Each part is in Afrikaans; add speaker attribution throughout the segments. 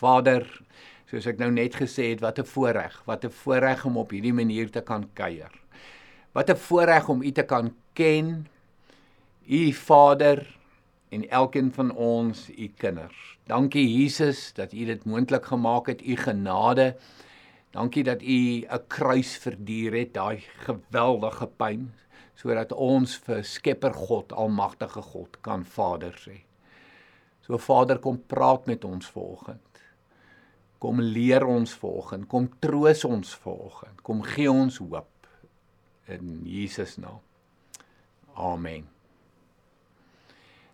Speaker 1: Vader, soos ek nou net gesê het, wat 'n voorreg, wat 'n voorreg om op hierdie manier te kan kuier. Wat 'n voorreg om U te kan ken, U Vader en elkeen van ons, U kinders. Dankie Jesus dat U dit moontlik gemaak het, U genade. Dankie dat U 'n kruis verduur het, daai geweldige pyn sodat ons vir Skepper God, Almagtige God kan Vader sê. So Vader, kom praat met ons vanoggend. Kom leer ons vanoggend, kom troos ons vanoggend, kom gee ons hoop in Jesus naam. Amen.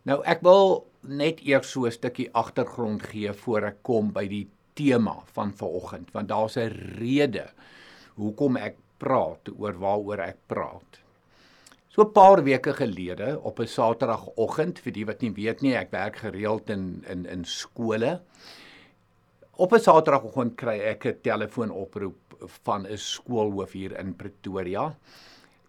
Speaker 1: Nou ek wil net eers so 'n stukkie agtergrond gee voor ek kom by die tema van vanoggend, want daar's 'n rede hoekom ek praat oor waaroor ek praat. So 'n paar weke gelede op 'n Saterdagoggend, vir die wat nie weet nie, ek werk gereeld in in in skole. Op 'n Saterdagoggend kry ek 'n telefoonoproep van 'n skoolhoof hier in Pretoria.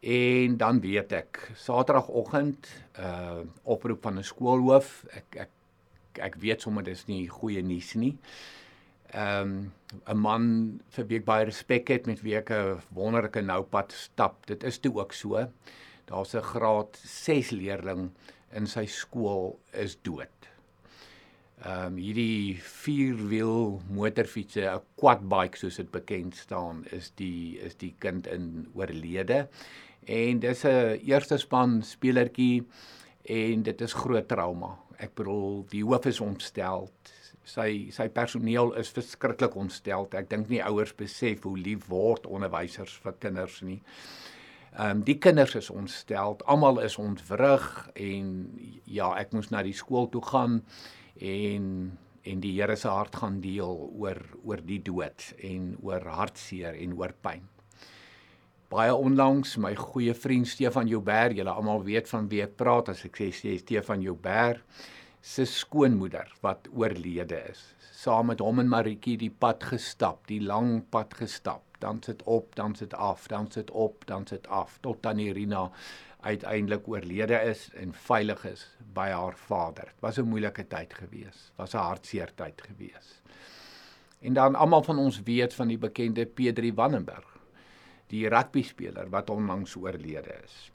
Speaker 1: En dan weet ek, Saterdagoggend, uh oproep van 'n skoolhoof. Ek ek ek weet sommer dis nie goeie nuus nie. Ehm um, 'n man vir wie ek baie respek het met wie ek 'n wonderlike noupad stap. Dit is toe ook so daar's 'n graad 6 leerling in sy skool is dood. Ehm um, hierdie vierwiel motorfietsie, 'n quad bike soos dit bekend staan, is die is die kind in oorlede. En dis 'n eerste span spelertjie en dit is groot trauma. Ek bedoel, die hoof is ontstel. Sy sy personeel is verskriklik ontstel. Ek dink nie ouers besef hoe lief word onderwysers vir kinders nie. Ehm um, die kinders is ontstel, almal is ontwrig en ja, ek moes na die skool toe gaan en en die Here se hart gaan deel oor oor die dood en oor hartseer en oor pyn. Baie onlangs my goeie vriend Stefan Joubert, julle almal weet van wie ek praat as ek sê Stefan Joubert se skoonmoeder wat oorlede is. Saam met hom en Maritjie die pad gestap, die lang pad gestap dan sit op, dan sit af, dan sit op, dan sit af tot tannie Rina uiteindelik oorlede is en veilig is by haar vader. Dit was 'n moeilike tyd gewees, was 'n hartseer tyd gewees. En dan almal van ons weet van die bekende Pedri Wannenberg, die rugby speler wat onlangs oorlede is.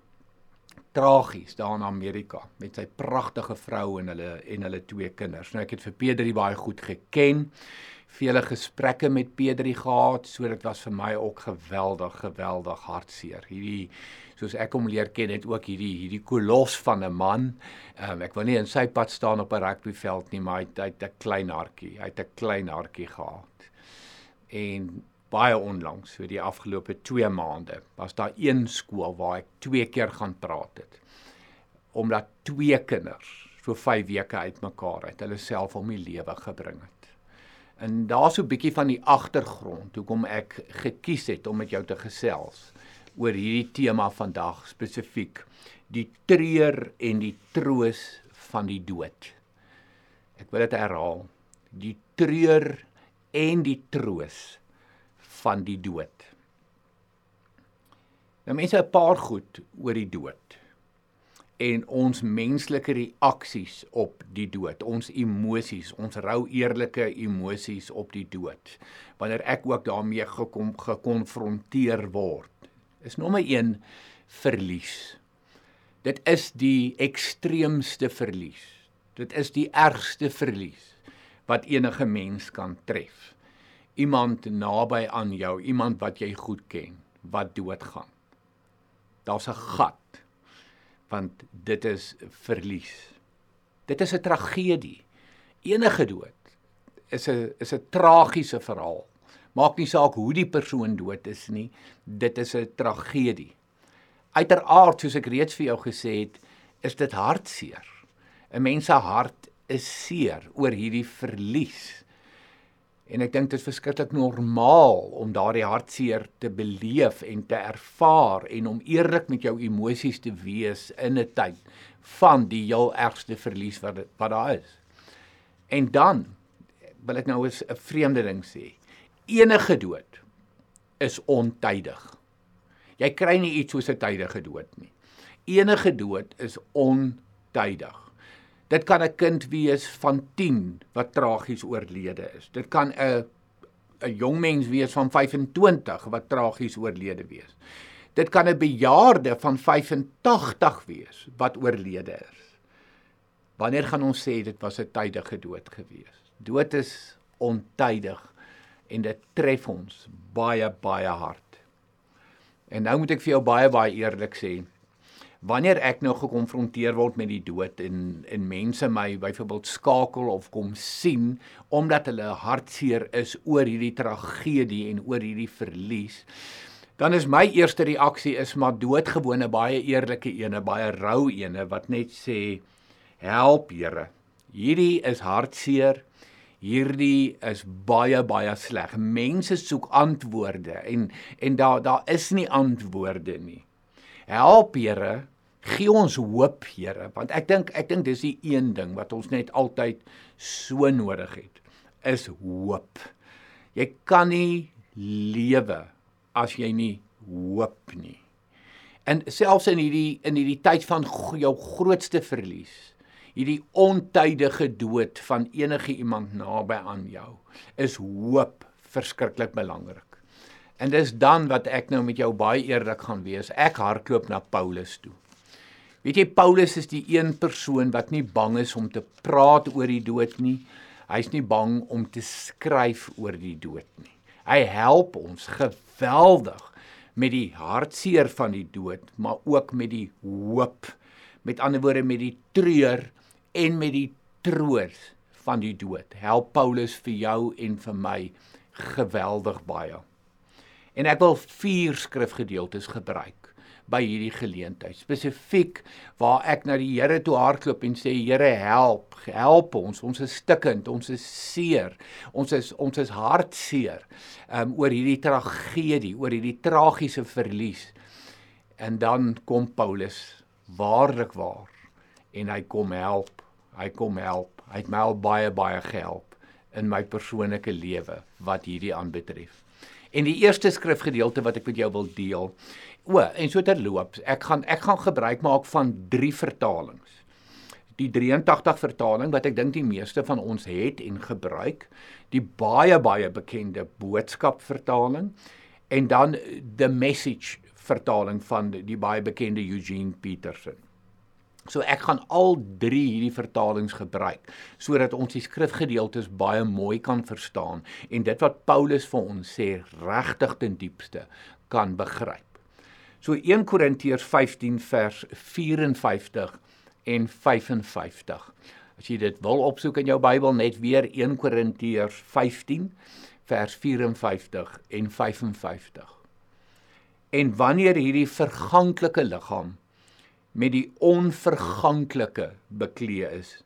Speaker 1: Tragies daar in Amerika met sy pragtige vrou en hulle en hulle twee kinders. Nou ek het vir Pedri baie goed geken vele gesprekke met Pedri gehad, so dit was vir my ook geweldig, geweldig hartseer. Hierdie soos ek hom leer ken het ook hierdie hierdie kolos van 'n man. Um, ek wil nie in sy pad staan op 'n rugbyveld nie, maar hy het 'n klein hartjie. Hy het 'n klein hartjie gehad. En baie onlangs, so die afgelope 2 maande, was daar een skool waar ek twee keer gaan praat het. Omdat twee kinders so 5 weke uitmekaar het, hulle self om die lewe gebring het. En daar's so 'n bietjie van die agtergrond hoekom ek gekies het om met jou te gesels oor hierdie tema vandag spesifiek die treur en die troos van die dood. Ek wil dit herhaal. Die treur en die troos van die dood. Nou mense 'n paar goed oor die dood en ons menslike reaksies op die dood, ons emosies, ons rou eerlike emosies op die dood. Wanneer ek ook daarmee gekom gekonfronteer word, is nommer 1 verlies. Dit is die ekstreemste verlies. Dit is die ergste verlies wat enige mens kan tref. Iemand naby aan jou, iemand wat jy goed ken, wat doodgaan. Daar's 'n gat want dit is verlies. Dit is 'n tragedie. Enige dood is 'n is 'n tragiese verhaal. Maak nie saak hoe die persoon dood is nie, dit is 'n tragedie. Uiteraard, soos ek reeds vir jou gesê het, is dit hartseer. 'n Mens se hart is seer oor hierdie verlies. En ek dink dit is verskriklik normaal om daardie hartseer te beleef en te ervaar en om eerlik met jou emosies te wees in 'n tyd van die heel ergste verlies wat wat daar is. En dan wil ek nou 'n vreemde ding sê. Enige dood is ontydig. Jy kry nie iets soos 'n tydige dood nie. Enige dood is ontydig. Dit kan 'n kind wees van 10 wat tragies oorlede is. Dit kan 'n 'n jong mens wees van 25 wat tragies oorlede wees. Dit kan 'n bejaarde van 85 wees wat oorlede is. Wanneer gaan ons sê dit was 'n tydige dood gewees? Dood is ontydig en dit tref ons baie baie hard. En nou moet ek vir jou baie baie eerlik sê, wanneer ek nou gekonfronteer word met die dood en en mense my byvoorbeeld skakel of kom sien omdat hulle hartseer is oor hierdie tragedie en oor hierdie verlies, dan is my eerste reaksie is maar doodgewone baie eerlike ene, baie rou ene wat net sê help Here. Hierdie is hartseer. Hierdie is baie baie sleg. Mense soek antwoorde en en daar daar is nie antwoorde nie. Help Here, gee ons hoop Here, want ek dink ek dink dis die een ding wat ons net altyd so nodig het, is hoop. Jy kan nie lewe as jy nie hoop nie. En selfs in hierdie in hierdie tyd van jou grootste verlies, hierdie ontydige dood van enige iemand naby aan jou, is hoop verskriklik belangrik. En dis dan wat ek nou met jou baie eerlik gaan wees. Ek hardloop na Paulus toe. Weet jy Paulus is die een persoon wat nie bang is om te praat oor die dood nie. Hy's nie bang om te skryf oor die dood nie. Hy help ons geweldig met die hartseer van die dood, maar ook met die hoop. Met ander woorde met die treur en met die troos van die dood. Help Paulus vir jou en vir my geweldig baie. En ek wil vier skrifgedeeltes gebruik by hierdie geleentheid. Spesifiek waar ek na die Here toe hardloop en sê Here help, help ons. Ons is stikkend, ons is seer. Ons is ons is hartseer um oor hierdie tragedie, oor hierdie tragiese verlies. En dan kom Paulus waarlik waar en hy kom help. Hy kom help. Hy het my al baie baie gehelp in my persoonlike lewe wat hierdie aanbetref. En die eerste skrifgedeelte wat ek met jou wil deel. O, en so terloops, ek gaan ek gaan gebruik maak van drie vertalings. Die 83 vertaling wat ek dink die meeste van ons het en gebruik, die baie baie bekende boodskap vertaling en dan the message vertaling van die baie bekende Eugene Peterson. So ek gaan al 3 hierdie vertalings gebruik sodat ons die skrifgedeeltes baie mooi kan verstaan en dit wat Paulus vir ons sê regtig ten diepste kan begryp. So 1 Korintiërs 15 vers 54 en 55. As jy dit wil opsoek in jou Bybel net weer 1 Korintiërs 15 vers 54 en 55. En wanneer hierdie verganklike liggaam met die onverganklike beklee is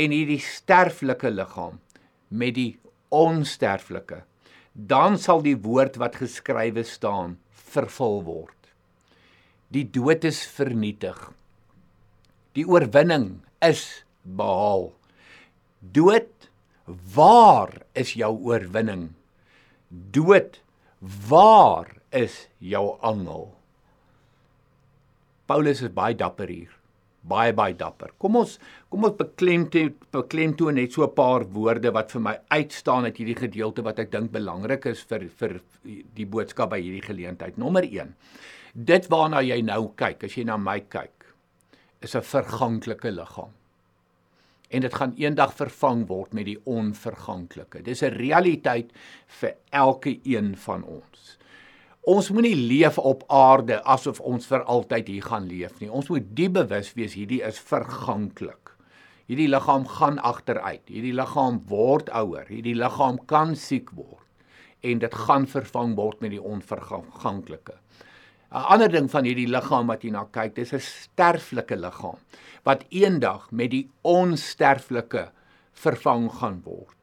Speaker 1: en hierdie sterflike liggaam met die onsterflike dan sal die woord wat geskrywe staan vervul word. Die dood is vernietig. Die oorwinning is behaal. Dood waar is jou oorwinning? Dood waar is jou angel Paulus is baie dapper hier. Baie baie dapper. Kom ons kom ons beklemtoon beklemtoon net so 'n paar woorde wat vir my uitstaan uit hierdie gedeelte wat ek dink belangrik is vir vir die boodskap by hierdie geleentheid. Nommer 1. Dit waarna jy nou kyk, as jy na my kyk, is 'n verganklike liggaam. En dit gaan eendag vervang word met die onverganklike. Dis 'n realiteit vir elke een van ons. Ons moenie leef op aarde asof ons vir altyd hier gaan leef nie. Ons moet die bewus wees hierdie is verganklik. Hierdie liggaam gaan agteruit. Hierdie liggaam word ouer. Hierdie liggaam kan siek word en dit gaan vervang word met die onverganklike. 'n Ander ding van hierdie liggaam wat jy na kyk, dis 'n sterflike liggaam wat eendag met die onsterflike vervang gaan word.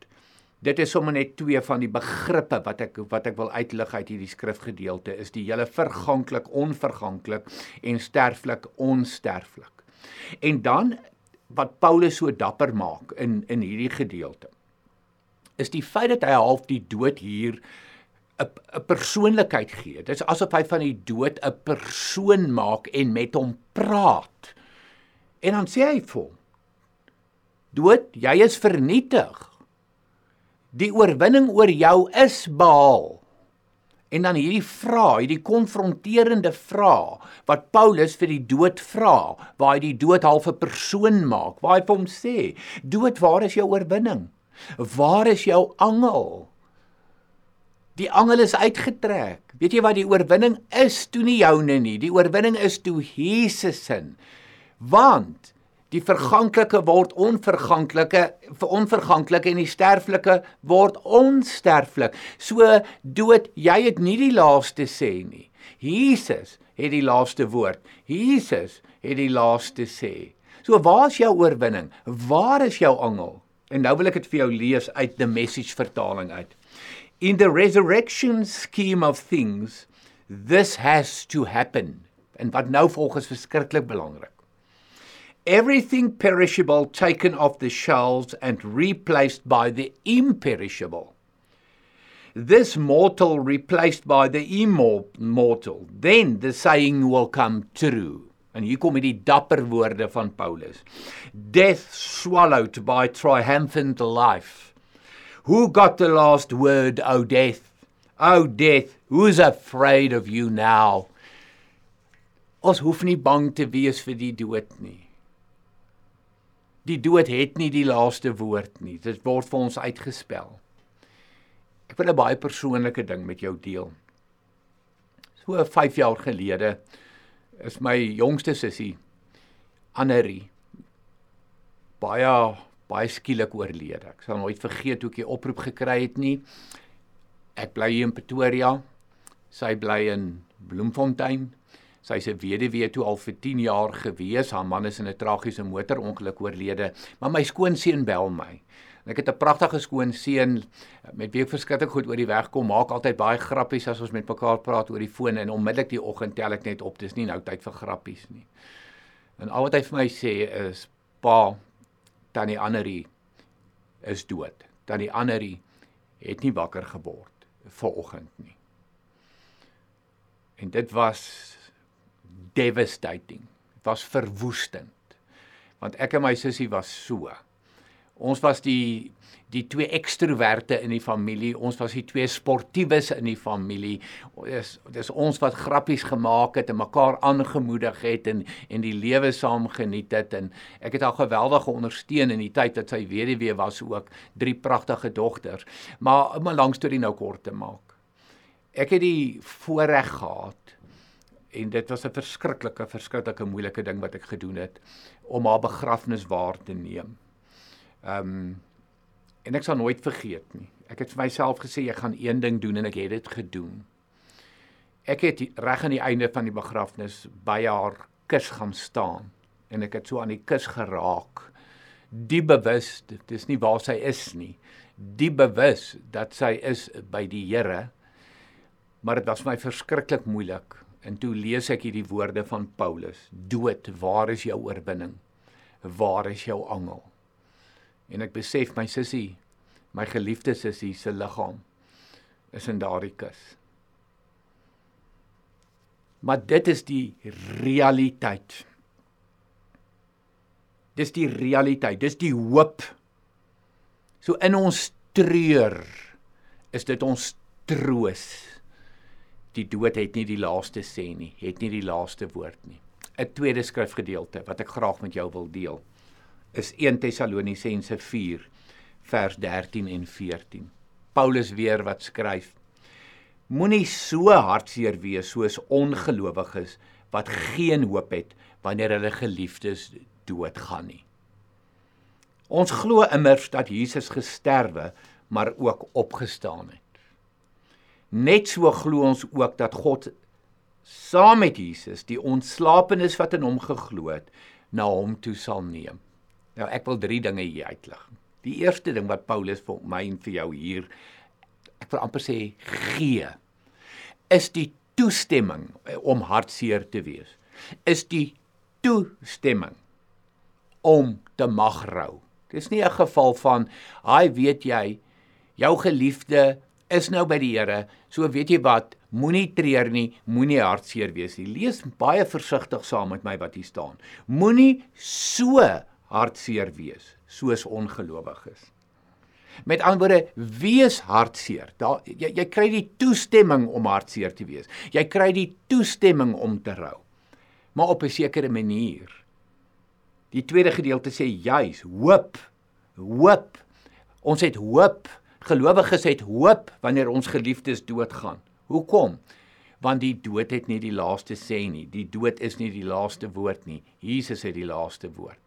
Speaker 1: Dit is sommer net twee van die begrippe wat ek wat ek wil uitlig uit hierdie skrifgedeelte is die hele verganklik, onverganklik en sterflik, onsterflik. En dan wat Paulus so dapper maak in in hierdie gedeelte is die feit dat hy half die dood hier 'n 'n persoonlikheid gee. Dit is asof hy van die dood 'n persoon maak en met hom praat. En dan sê hy vir hom: Dood, jy is vernietig. Die oorwinning oor jou is behaal. En dan hierdie vraag, hierdie konfronterende vraag wat Paulus vir die dood vra, waar hy die dood half 'n persoon maak, waar hy vir hom sê: "Dood, waar is jou oorwinning? Waar is jou angel?" Die angel is uitgetrek. Weet jy wat die oorwinning is toe nie joune nie. Die oorwinning is toe Jesus se. Want die verganklike word onverganklike vir onverganklike en die sterflike word onsterflik. So dood, jy het nie die laaste sê nie. Jesus het die laaste woord. Jesus het die laaste sê. So waar is jou oorwinning? Waar is jou angel? En nou wil ek dit vir jou lees uit die message vertaling uit. In the resurrection scheme of things, this has to happen. En wat nou volg is verskriklik belangrik everything perishable taken off the shelves and replaced by the imperishable. This mortal replaced by the immortal. Then the saying will come true. En hier kom die dapper woorde van Paulus. Death swallowed by triumphant life. Who got the last word, O death? O death, who's afraid of you now? Ons hoef nie bang te wees vir die dood nie die dood het nie die laaste woord nie. Dit word vir ons uitgespel. Ek wil 'n baie persoonlike ding met jou deel. So 5 jaar gelede is my jongste sussie Annerie baie baie skielik oorlede. Ek sal nooit vergeet hoe ek die oproep gekry het nie. Ek bly hier in Pretoria. Sy bly in Bloemfontein. Sy's 'n weduwee toe al vir 10 jaar gewees. Haar man is in 'n tragiese motorongeluk oorlede, maar my skoonseun bel my. En ek het 'n pragtige skoonseun met wie ek verskriklik goed oor die weg kom. Maak altyd baie grappies as ons met mekaar praat oor die foon en onmiddellik die oggend tel ek net op. Dis nie nou tyd vir grappies nie. En al wat hy vir my sê is: "Pa, tannie Annerie is dood. Tannie Annerie het nie wakker geword vir oggend nie." En dit was devastating. Dit was verwoestend. Want ek en my sussie was so. Ons was die die twee ekstroverte in die familie. Ons was die twee sportiewes in die familie. Dis dis ons wat grappies gemaak het en mekaar aangemoedig het en en die lewe saam geniet het en ek het haar geweldig ondersteun in die tyd dat sy weduwee was ook drie pragtige dogters. Maar om 'n lang storie nou kort te maak. Ek het die voorreg gehad en dit was 'n verskriklike verskriklike moeilike ding wat ek gedoen het om haar begrafnis waar te neem. Ehm um, en ek sal nooit vergeet nie. Ek het vir myself gesê ek gaan een ding doen en ek het dit gedoen. Ek het reg aan die einde van die begrafnis by haar kus gaan staan en ek het so aan die kus geraak. Die bewus, dit is nie waar sy is nie. Die bewus dat sy is by die Here. Maar dit was my verskriklik moeilik En toe lees ek hierdie woorde van Paulus: Dood, waar is jou oorwinning? Waar is jou angel? En ek besef my sussie, my geliefde sussie se liggaam is in daardie kus. Maar dit is die realiteit. Dis die realiteit, dis die hoop. So in ons treur is dit ons troos die dood het nie die laaste sê nie, het nie die laaste woord nie. 'n Tweede skrifgedeelte wat ek graag met jou wil deel is 1 Tessalonisense 4 vers 13 en 14. Paulus weer wat skryf: Moenie so hartseer wees soos ongelowiges wat geen hoop het wanneer hulle geliefdes doodgaan nie. Ons glo immers dat Jesus gesterwe maar ook opgestaan het. Net so glo ons ook dat God saam met Jesus die ontslapenis wat in hom geglo het na hom toe sal neem. Nou ek wil drie dinge hier uitlig. Die eerste ding wat Paulus vir my en vir jou hier ek wil amper sê gee is die toestemming om hartseer te wees. Is die toestemming om te mag rou. Dis nie 'n geval van, "Haai, weet jy, jou geliefde is nou by die Here. So weet jy wat, moenie treur nie, moenie hartseer wees nie. Lees baie versigtig saam met my wat hier staan. Moenie so hartseer wees soos ongelowiges. Met ander woorde, wees hartseer. Daar jy, jy kry die toestemming om hartseer te wees. Jy kry die toestemming om te rou. Maar op 'n sekere manier. Die tweede gedeelte sê juis hoop. Hoop. Ons het hoop. Gelowiges het hoop wanneer ons geliefdes doodgaan. Hoekom? Want die dood het nie die laaste sê nie. Die dood is nie die laaste woord nie. Jesus het die laaste woord.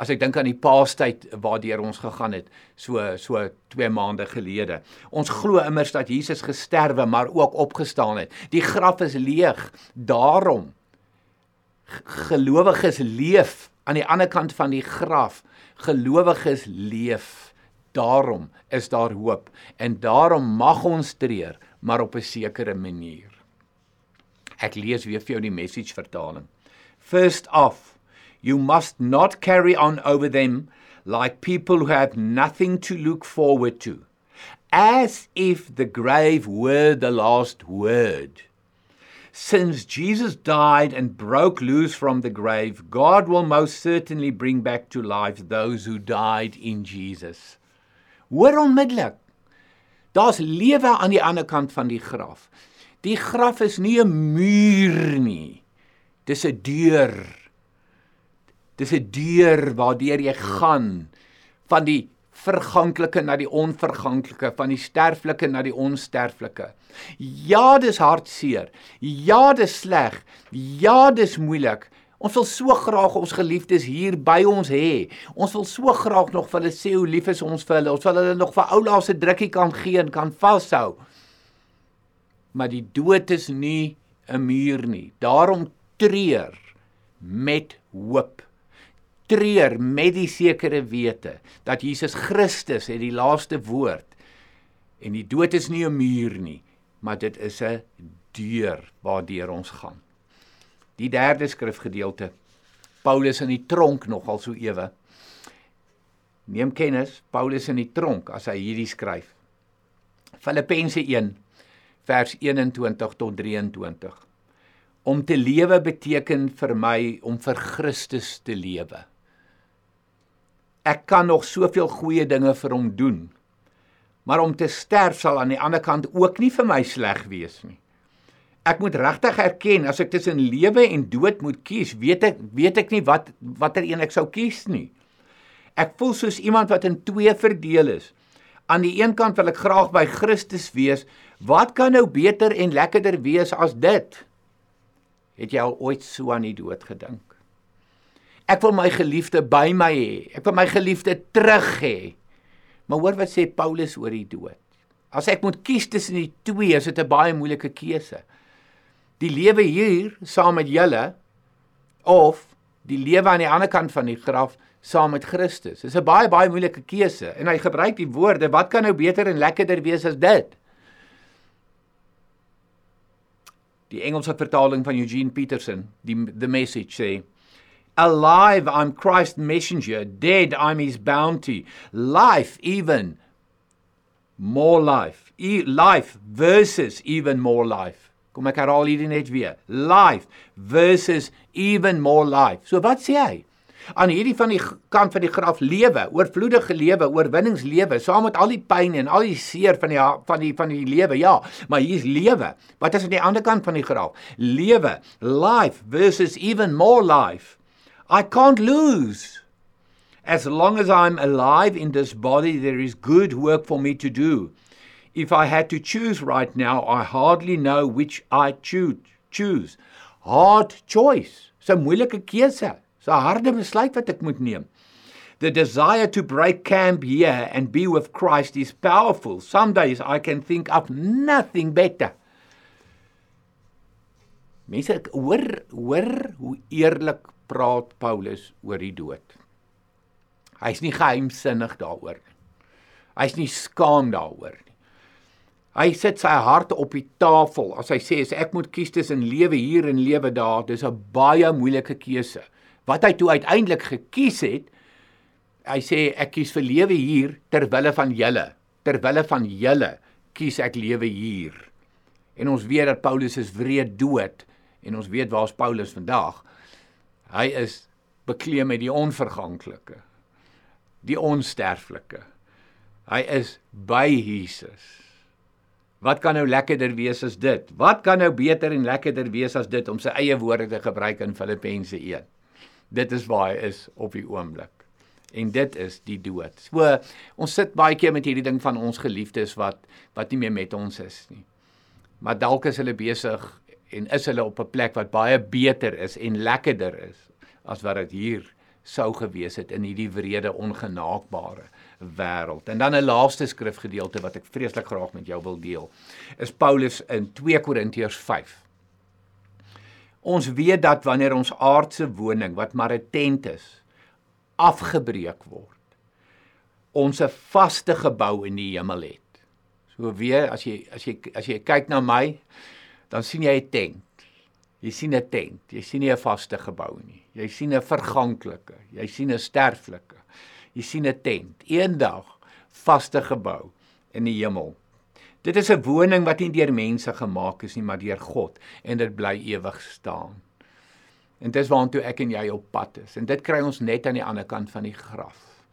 Speaker 1: As ek dink aan die Paastyd waardeur ons gegaan het, so so 2 maande gelede. Ons glo immers dat Jesus gesterwe maar ook opgestaan het. Die graf is leeg. Daarom gelowiges leef aan die ander kant van die graf. Gelowiges leef. Daarom is daar hoop en daarom mag ons treur, maar op 'n sekere manier. Ek lees weer vir jou die message vertaling. First off You must not carry on over them like people who have nothing to look forward to, as if the grave were the last word. Since Jesus died and broke loose from the grave, God will most certainly bring back to life those who died in Jesus. Hoor onmiddellik. Daar's lewe aan die ander kant van die graf. Die graf is nie 'n muur nie. Dis 'n deur. Dis 'n deur waardeur jy gaan van die verganklike na die onverganklike, van die sterflike na die onsterflike. Ja, dis hartseer. Ja, dis sleg. Ja, dis moeilik. Ons wil so graag ons geliefdes hier by ons hê. Ons wil so graag nog vir hulle sê hoe lief is ons vir hulle. Ons wil hulle nog vir oula se drukkie kan gee en kan vashou. Maar die dood is nie 'n muur nie. Daarom treur met hoop treur met die sekere wete dat Jesus Christus het die laaste woord en die dood is nie 'n muur nie, maar dit is 'n deur waardeur ons gaan. Die derde skrifgedeelte. Paulus in die tronk nogal so ewe. Neem kennis, Paulus in die tronk as hy hierdie skryf. Filippense 1 vers 21 tot 23. Om te lewe beteken vir my om vir Christus te lewe ek kan nog soveel goeie dinge vir hom doen. Maar om te sterf sal aan die ander kant ook nie vir my sleg wees nie. Ek moet regtig erken as ek tussen lewe en dood moet kies, weet ek weet ek nie wat watter een ek sou kies nie. Ek voel soos iemand wat in twee verdeel is. Aan die een kant wil ek graag by Christus wees. Wat kan nou beter en lekkerder wees as dit? Het jy al ooit so aan die dood gedink? Ek wil my geliefde by my hê. Ek wil my geliefde terug hê. Maar hoor wat sê Paulus oor die dood. As ek moet kies tussen die twee, is dit 'n baie moeilike keuse. Die lewe hier saam met julle of die lewe aan die ander kant van die graf saam met Christus. Dis 'n baie baie moeilike keuse en hy gebruik die woorde wat kan nou beter en lekkerder wees as dit? Die Engelse vertaling van Eugene Peterson, die the message sê Alive, I'm Christ's messenger. Dead, I'm his bounty. Life, even more life. E life versus even more life. Kom ek herhaal hierdie net weer. Life versus even more life. So wat sê hy? Aan hierdie van die kant van die graf lewe, oorvloedige lewe, oorwinningslewe, saam met al die pyn en al die seer van die van die van die lewe. Ja, maar hier's lewe. Wat is aan die ander kant van die graf? Lewe, life versus even more life. I can't lose. As long as I'm alive in this body, there is good work for me to do. If I had to choose right now, I hardly know which I choose. Hard choice. It's a moeilike keuse. It's a harde besluit wat ek moet neem. The desire to break camp here and be with Christ is powerful. Some days I can think of nothing better. Mense hoor hoor hoe eerlik praat Paulus oor die dood. Hy's nie geheimsinnig daaroor nie. Hy's nie skaam daaroor nie. Hy sit sy hart op die tafel as hy sê as ek moet kies tussen lewe hier en lewe daar, dis 'n baie moeilike keuse. Wat hy toe uiteindelik gekies het, hy sê ek kies vir lewe hier ter wille van julle. Ter wille van julle kies ek lewe hier. En ons weet dat Paulus is wreed dood en ons weet waar's Paulus vandag. Hy is bekleed met die onverganklike, die onsterflike. Hy is by Jesus. Wat kan nou lekkerder wees as dit? Wat kan nou beter en lekkerder wees as dit om sy eie woorde te gebruik in Filippense 1? Dit is waar hy is op die oomblik. En dit is die dood. So ons sit baie keer met hierdie ding van ons geliefdes wat wat nie meer met ons is nie. Maar dalk is hulle besig en is hulle op 'n plek wat baie beter is en lekkerder is as wat dit hier sou gewees het in hierdie wrede ongenaakbare wêreld. En dan 'n laaste skrifgedeelte wat ek vreeslik graag met jou wil deel, is Paulus in 2 Korintiërs 5. Ons weet dat wanneer ons aardse woning wat maar 'n tent is, afgebreek word, ons 'n vaste gebou in die hemel het. So weer as jy as jy as jy kyk na my, dan sien jy 'n tent. Jy sien 'n tent, jy sien nie 'n vaste gebou nie. Jy sien 'n verganklike, jy sien 'n sterflike. Jy sien 'n tent, eendag vaste gebou in die hemel. Dit is 'n woning wat nie deur mense gemaak is nie, maar deur God en dit bly ewig staan. En dis waartoe ek en jy op pad is. En dit kry ons net aan die ander kant van die graf.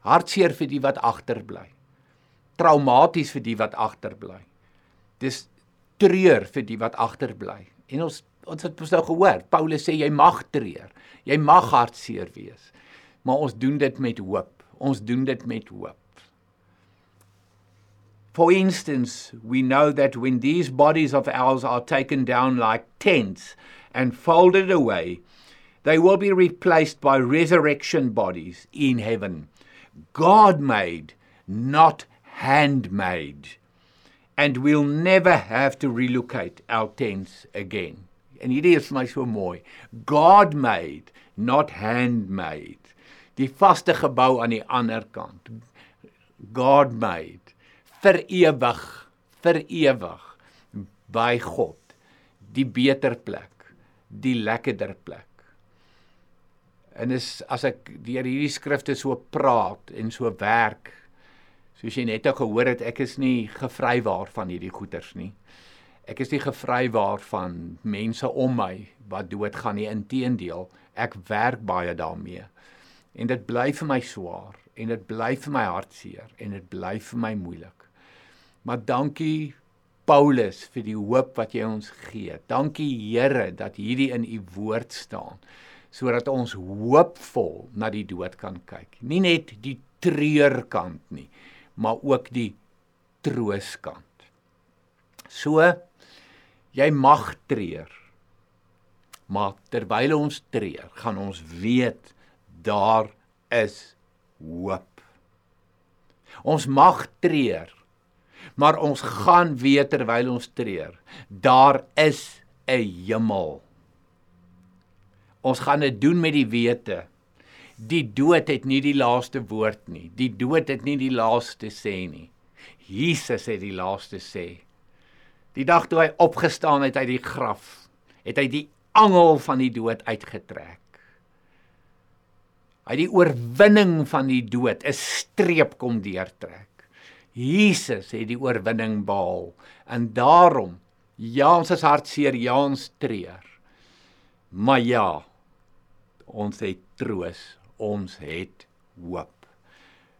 Speaker 1: Hartseer vir die wat agterbly. Traumaties vir die wat agterbly. Dis treur vir die wat agterbly. En ons ons het mos nou gehoor, Paulus sê jy mag treur. Jy mag hartseer wees maar ons doen dit met hoop. Ons doen dit met hoop. For instance, we know that when these bodies of ours are taken down like tents and folded away, they will be replaced by resurrection bodies in heaven, God made, not handmade. And we'll never have to relocate our tents again. En hierdie is vir my so mooi. God made, not handmade die vaste gebou aan die ander kant. God made vir ewig, vir ewig by God. Die beter plek, die lekkerder plek. En is as ek deur hierdie skrifte so praat en so werk, soos jy net nou gehoor het, ek is nie gevrywaar van hierdie goeters nie. Ek is nie gevrywaar van mense om my wat doodgaan nie. Inteendeel, ek werk baie daarmee en dit bly vir my swaar en dit bly vir my hartseer en dit bly vir my moeilik. Maar dankie Paulus vir die hoop wat jy ons gee. Dankie Here dat hierdie in u woord staan sodat ons hoopvol na die dood kan kyk. Nie net die treurkant nie, maar ook die trooskant. So jy mag treur. Maar terwyl ons treur, gaan ons weet daar is hoop. Ons mag treur, maar ons gaan weet terwyl ons treur, daar is 'n hemel. Ons gaan dit doen met die wete. Die dood het nie die laaste woord nie. Die dood het nie die laaste sê nie. Jesus het die laaste sê. Die dag toe hy opgestaan het uit die graf, het hy die angel van die dood uitgetrek. Hy die oorwinning van die dood 'n streep kom deurtrek. Jesus het die oorwinning behaal en daarom ja ons is hartseer, ja ons treur. Maar ja, ons het troos, ons het hoop.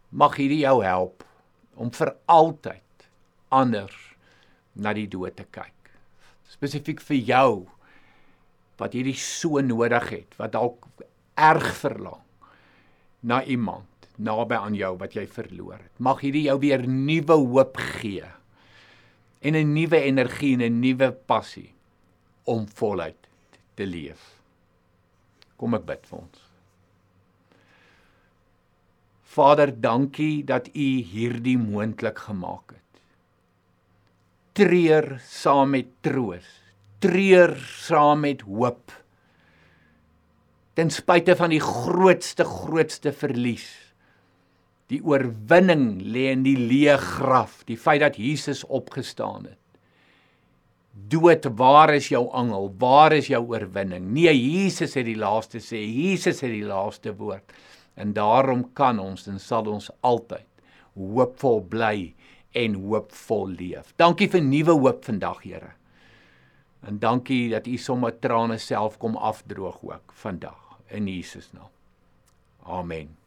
Speaker 1: Mag hierdie jou help om vir altyd anders na die dood te kyk. Spesifiek vir jou wat hierdie so nodig het, wat dalk erg verlang na iemand naby aan jou wat jy verloor het. Mag hierdie jou weer nuwe hoop gee en 'n nuwe energie en 'n nuwe passie om voluit te leef. Kom ek bid vir ons. Vader, dankie dat U hierdie moontlik gemaak het. Treur saam met troos. Treur saam met hoop ten spyte van die grootste grootste verlies. Die oorwinning lê in die leë graf, die feit dat Jesus opgestaan het. Dood, waar is jou angel? Waar is jou oorwinning? Nee, Jesus het die laaste sê. Jesus het die laaste woord. En daarom kan ons en sal ons altyd hoopvol bly en hoopvol leef. Dankie vir nuwe hoop vandag, Here. En dankie dat U sommer trane self kom afdroog ook vandag in Jesus naam. Amen.